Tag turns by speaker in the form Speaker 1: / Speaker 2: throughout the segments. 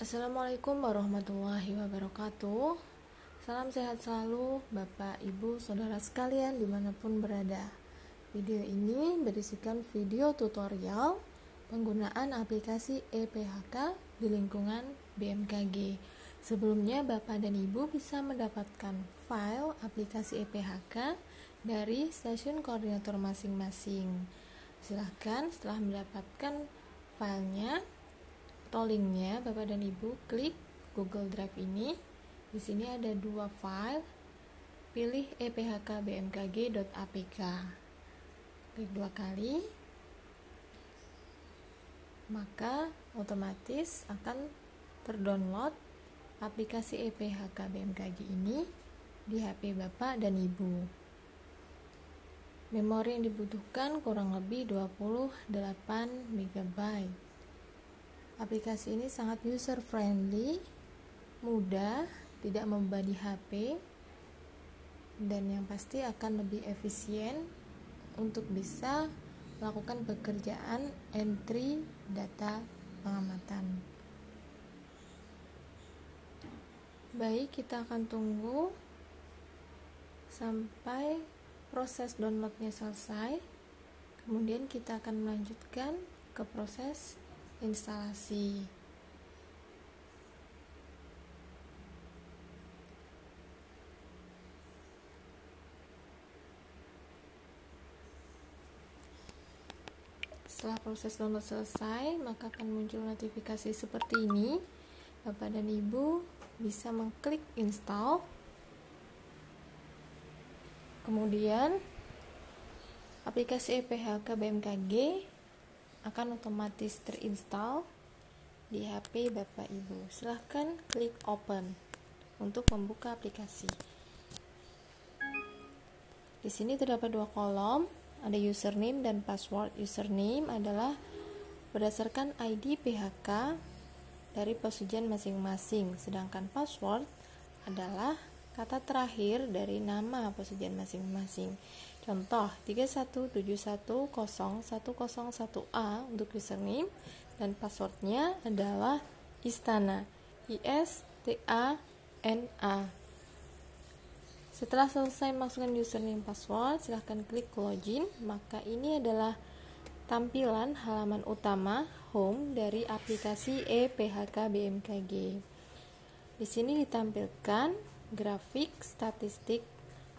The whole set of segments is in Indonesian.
Speaker 1: Assalamualaikum warahmatullahi wabarakatuh. Salam sehat selalu Bapak, Ibu, Saudara sekalian di mana pun berada. Video ini berisikan video tutorial Penggunaan aplikasi EPHK di lingkungan BMKG Sebelumnya Bapak dan Ibu bisa mendapatkan file aplikasi EPHK dari stasiun koordinator masing-masing. Silahkan setelah mendapatkan filenya atau linknya Bapak dan Ibu klik Google Drive ini. Di sini ada dua file. Pilih ephkbmkg.apk klik dua kali. Maka otomatis akan terdownload aplikasi EPHK BMKG ini di HP Bapak dan Ibu. Memori yang dibutuhkan kurang lebih 28 MB Aplikasi ini sangat user friendly, mudah, tidak membebani HP, dan yang pasti akan lebih efisien untuk bisa melakukan pekerjaan entry data pengamatan. Baik, kita akan tunggu sampai proses downloadnya selesai. Kemudian kita akan melanjutkan ke proses instalasi Setelah proses download selesai, maka akan muncul notifikasi seperti ini. Bapak dan Ibu bisa mengklik install. Kemudian aplikasi EPHK BMKG akan otomatis terinstall di HP Bapak Ibu. Silahkan klik open untuk membuka aplikasi. Di sini terdapat dua kolom, ada username dan password. Username adalah berdasarkan ID PHK dari pesujian masing-masing, sedangkan password adalah kata terakhir dari nama pesujian masing-masing. Contoh 317100101A untuk username dan passwordnya adalah istana I S T A N A. Setelah selesai masukkan username password, silahkan klik login. Maka ini adalah tampilan halaman utama home dari aplikasi ePHK BMKG. Di sini ditampilkan grafik statistik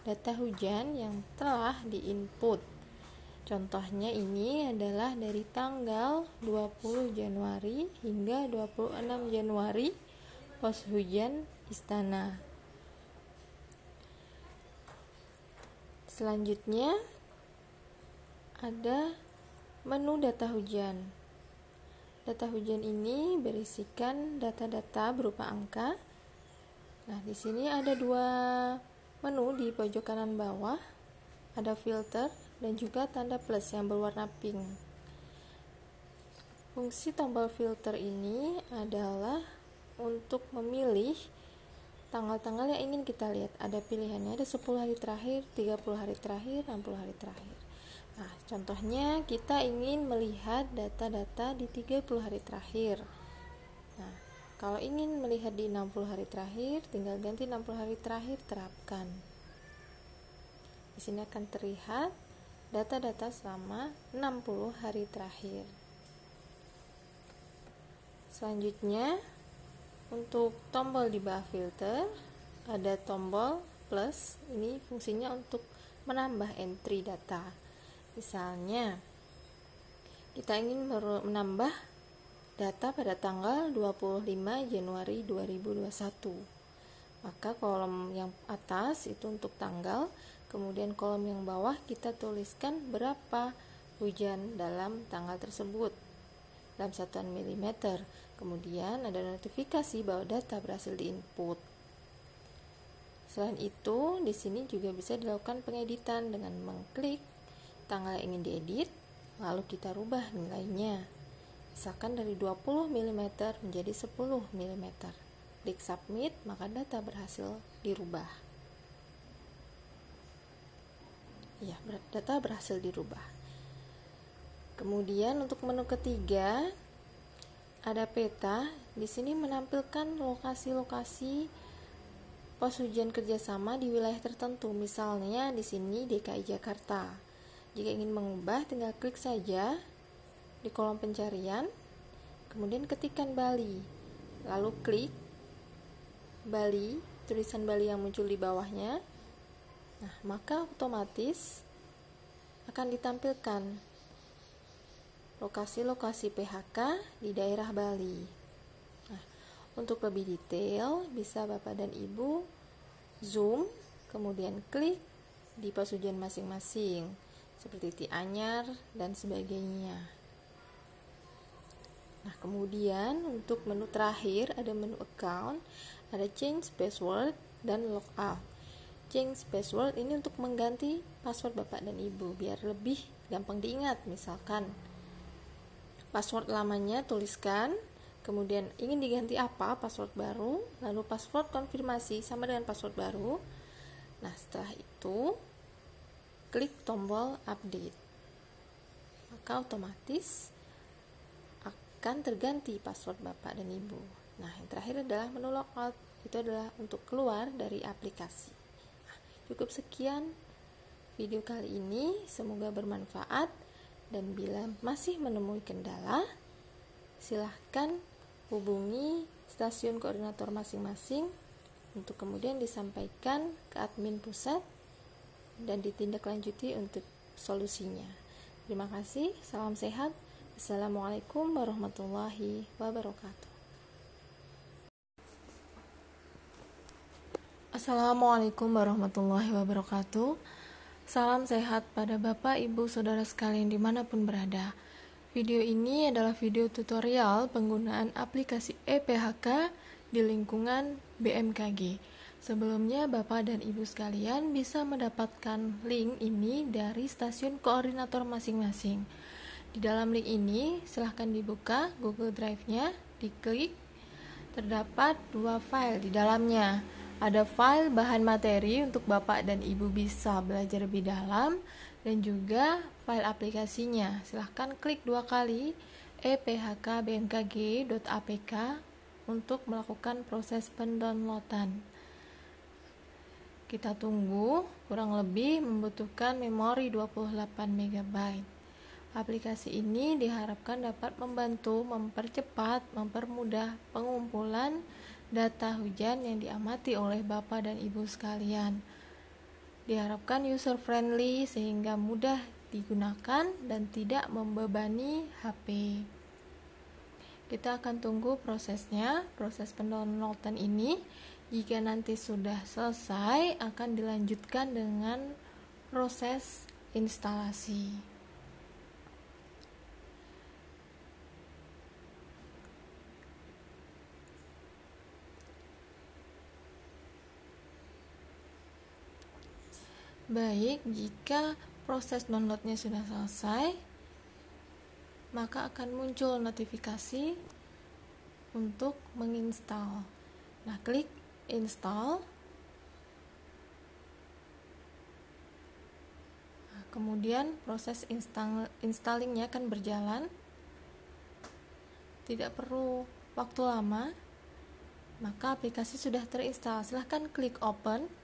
Speaker 1: data hujan yang telah diinput. Contohnya ini adalah dari tanggal 20 Januari hingga 26 Januari pos hujan istana. Selanjutnya ada menu data hujan. Data hujan ini berisikan data-data berupa angka. Nah, di sini ada dua menu di pojok kanan bawah ada filter dan juga tanda plus yang berwarna pink. Fungsi tombol filter ini adalah untuk memilih tanggal-tanggal yang ingin kita lihat. Ada pilihannya, ada 10 hari terakhir, 30 hari terakhir, 60 hari terakhir. Nah, contohnya kita ingin melihat data-data di 30 hari terakhir. Kalau ingin melihat di 60 hari terakhir, tinggal ganti 60 hari terakhir terapkan. Di sini akan terlihat data-data selama 60 hari terakhir. Selanjutnya, untuk tombol di bawah filter ada tombol plus. Ini fungsinya untuk menambah entry data. Misalnya, kita ingin menambah data pada tanggal 25 Januari 2021 maka kolom yang atas itu untuk tanggal kemudian kolom yang bawah kita tuliskan berapa hujan dalam tanggal tersebut. Dalam satuan milimeter. Kemudian ada notifikasi bahwa data berhasil diinput. Selain itu di sini juga bisa dilakukan pengeditan dengan mengklik tanggal yang ingin diedit lalu kita rubah nilainya misalkan dari 20 mm menjadi 10 mm. Klik submit, maka data berhasil dirubah. Ya, data berhasil dirubah. Kemudian untuk menu ketiga ada peta. di sini menampilkan lokasi-lokasi pos hujan kerjasama di wilayah tertentu. Misalnya di sini DKI Jakarta. Jika ingin mengubah, tinggal klik saja di kolom pencarian, kemudian ketikkan Bali, lalu klik Bali, tulisan Bali yang muncul di bawahnya. Nah, maka otomatis akan ditampilkan lokasi-lokasi PHK di daerah Bali. Untuk lebih detail, bisa Bapak dan Ibu zoom, kemudian klik di pos ujian masing-masing, seperti Ti Anyar dan sebagainya. Nah, kemudian untuk menu terakhir ada menu account, ada change password dan logout. Change password ini untuk mengganti password Bapak dan Ibu biar lebih gampang diingat. Misalkan password lamanya tuliskan kemudian ingin diganti apa password baru lalu password konfirmasi sama dengan password baru nah setelah itu klik tombol update maka otomatis akan terganti password bapak dan ibu nah yang terakhir adalah menu logout itu adalah untuk keluar dari aplikasi nah, cukup sekian video kali ini semoga bermanfaat dan bila masih menemui kendala silahkan hubungi stasiun koordinator masing-masing untuk kemudian disampaikan ke admin pusat dan ditindaklanjuti untuk solusinya. Terima kasih, salam sehat. Assalamualaikum warahmatullahi wabarakatuh. Assalamualaikum warahmatullahi wabarakatuh. Salam sehat pada Bapak, Ibu, Saudara sekalian di mana pun berada. Video ini adalah video tutorial penggunaan aplikasi ePHK di lingkungan BMKG. Sebelumnya, Bapak dan Ibu sekalian bisa mendapatkan link ini dari stasiun koordinator masing-masing. Di dalam link ini, silahkan dibuka Google Drive-nya, diklik. Terdapat dua file di dalamnya. Ada file bahan materi untuk Bapak dan Ibu bisa belajar lebih dalam, dan juga file aplikasinya. Silahkan klik dua kali ephkbmkg.apk untuk melakukan proses pendownloadan. Kita tunggu, kurang lebih membutuhkan memori 28 MB. Aplikasi ini diharapkan dapat membantu mempercepat, mempermudah pengumpulan data hujan yang diamati oleh Bapak dan Ibu sekalian diharapkan user friendly sehingga mudah digunakan dan tidak membebani HP. Kita akan tunggu prosesnya, proses pendownloadan ini. Jika nanti sudah selesai, akan dilanjutkan dengan proses instalasi. Baik, jika proses downloadnya sudah selesai, maka akan muncul notifikasi untuk menginstal. Nah, klik install. Nah, kemudian proses install installingnya akan berjalan. Tidak perlu waktu lama. Maka aplikasi sudah terinstall. Silahkan klik open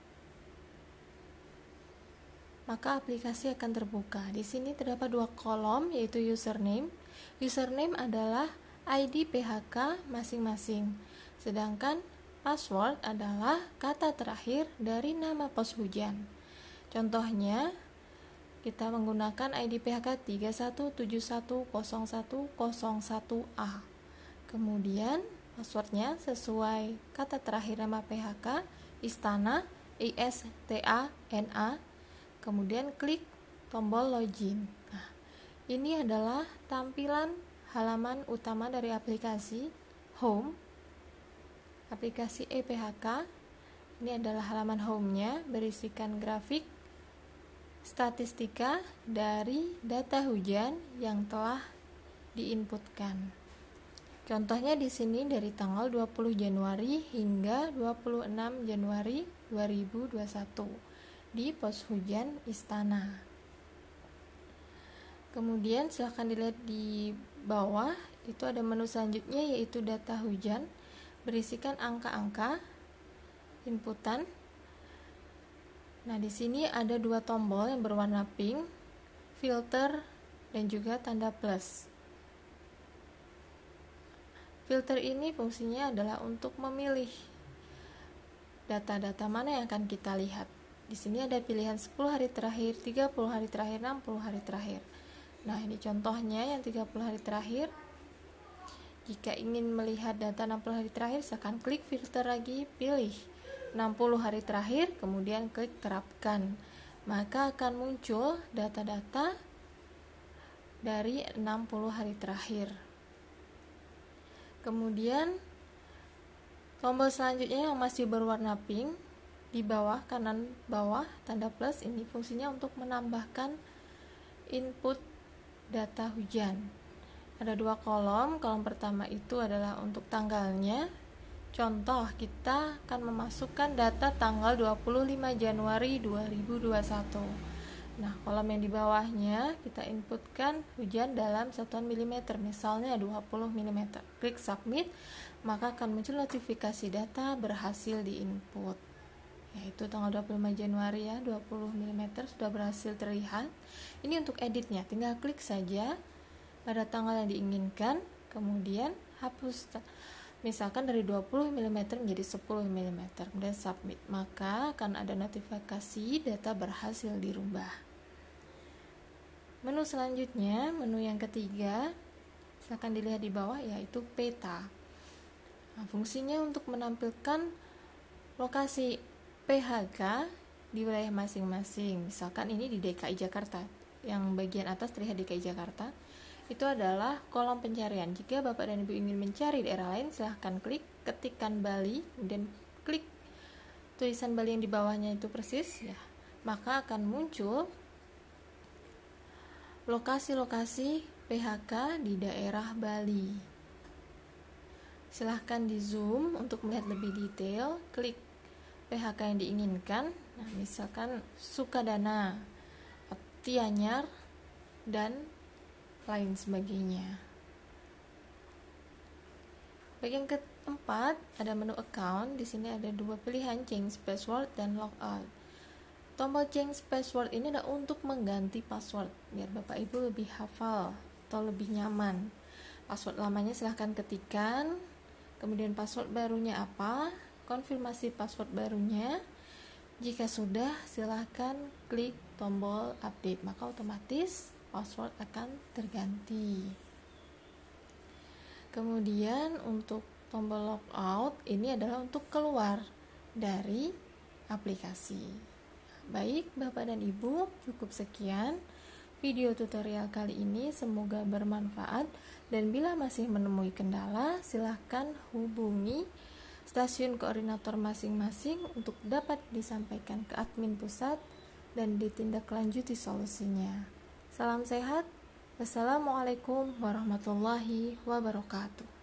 Speaker 1: maka aplikasi akan terbuka. Di sini terdapat dua kolom yaitu username. Username adalah ID PHK masing-masing. Sedangkan password adalah kata terakhir dari nama pos hujan. Contohnya, kita menggunakan ID PHK 31710101A. Kemudian passwordnya sesuai kata terakhir nama PHK Istana I S T A N A kemudian klik tombol login. Nah, ini adalah tampilan halaman utama dari aplikasi Home. Aplikasi EPHK. Ini adalah halaman home-nya berisikan grafik statistika dari data hujan yang telah diinputkan. Contohnya di sini dari tanggal 20 Januari hingga 26 Januari 2021 di pos hujan istana. Kemudian silahkan dilihat di bawah, itu ada menu selanjutnya yaitu data hujan berisikan angka-angka inputan. Nah, di sini ada dua tombol yang berwarna pink, filter dan juga tanda plus. Filter ini fungsinya adalah untuk memilih data-data mana yang akan kita lihat. Di sini ada pilihan 10 hari terakhir, 30 hari terakhir, 60 hari terakhir. Nah, ini contohnya yang 30 hari terakhir. Jika ingin melihat data 60 hari terakhir, silakan klik filter lagi, pilih 60 hari terakhir, kemudian klik terapkan. Maka akan muncul data-data dari 60 hari terakhir. Kemudian tombol selanjutnya yang masih berwarna pink di bawah kanan bawah tanda plus ini fungsinya untuk menambahkan input data hujan. Ada dua kolom. Kolom pertama itu adalah untuk tanggalnya. Contoh, kita akan memasukkan data tanggal 25 Januari 2021. Nah, kolom yang di bawahnya kita inputkan hujan dalam satuan milimeter, misalnya 20 mm. Klik submit, maka akan muncul notifikasi data berhasil diinput yaitu tanggal 25 Januari ya 20 mm sudah berhasil terlihat. Ini untuk editnya tinggal klik saja pada tanggal yang diinginkan kemudian hapus misalkan dari 20 mm menjadi 10 mm kemudian submit. Maka akan ada notifikasi data berhasil dirubah. Menu selanjutnya menu yang ketiga silahkan dilihat di bawah yaitu peta. Nah, fungsinya untuk menampilkan lokasi PHK di wilayah masing-masing. Misalkan ini di DKI Jakarta, yang bagian atas terlihat DKI Jakarta. Itu adalah kolom pencarian. Jika Bapak dan Ibu ingin mencari daerah lain, silahkan klik ketikkan Bali, kemudian klik tulisan Bali yang di bawahnya itu persis, ya. Maka akan muncul lokasi-lokasi PHK di daerah Bali. Silahkan di zoom untuk melihat lebih detail, klik PHK yang diinginkan. Nah misalkan Sukadana Tianyar dan lain sebagainya. Bagian keempat ada menu account. Di sini ada dua pilihan change password dan logout. Tombol change password ini adalah untuk mengganti password biar bapak ibu lebih hafal atau lebih nyaman. Password lamanya silahkan ketikkan kemudian password barunya apa konfirmasi password barunya. Jika sudah, silahkan klik tombol update, maka otomatis password akan terganti. Kemudian untuk tombol logout ini adalah untuk keluar dari aplikasi. Baik, Bapak dan Ibu, cukup sekian video tutorial kali ini. Semoga bermanfaat dan bila masih menemui kendala, silahkan hubungi stasiun koordinator masing-masing untuk dapat disampaikan ke admin pusat dan ditindaklanjuti solusinya. Salam sehat. Wassalamualaikum warahmatullahi wabarakatuh.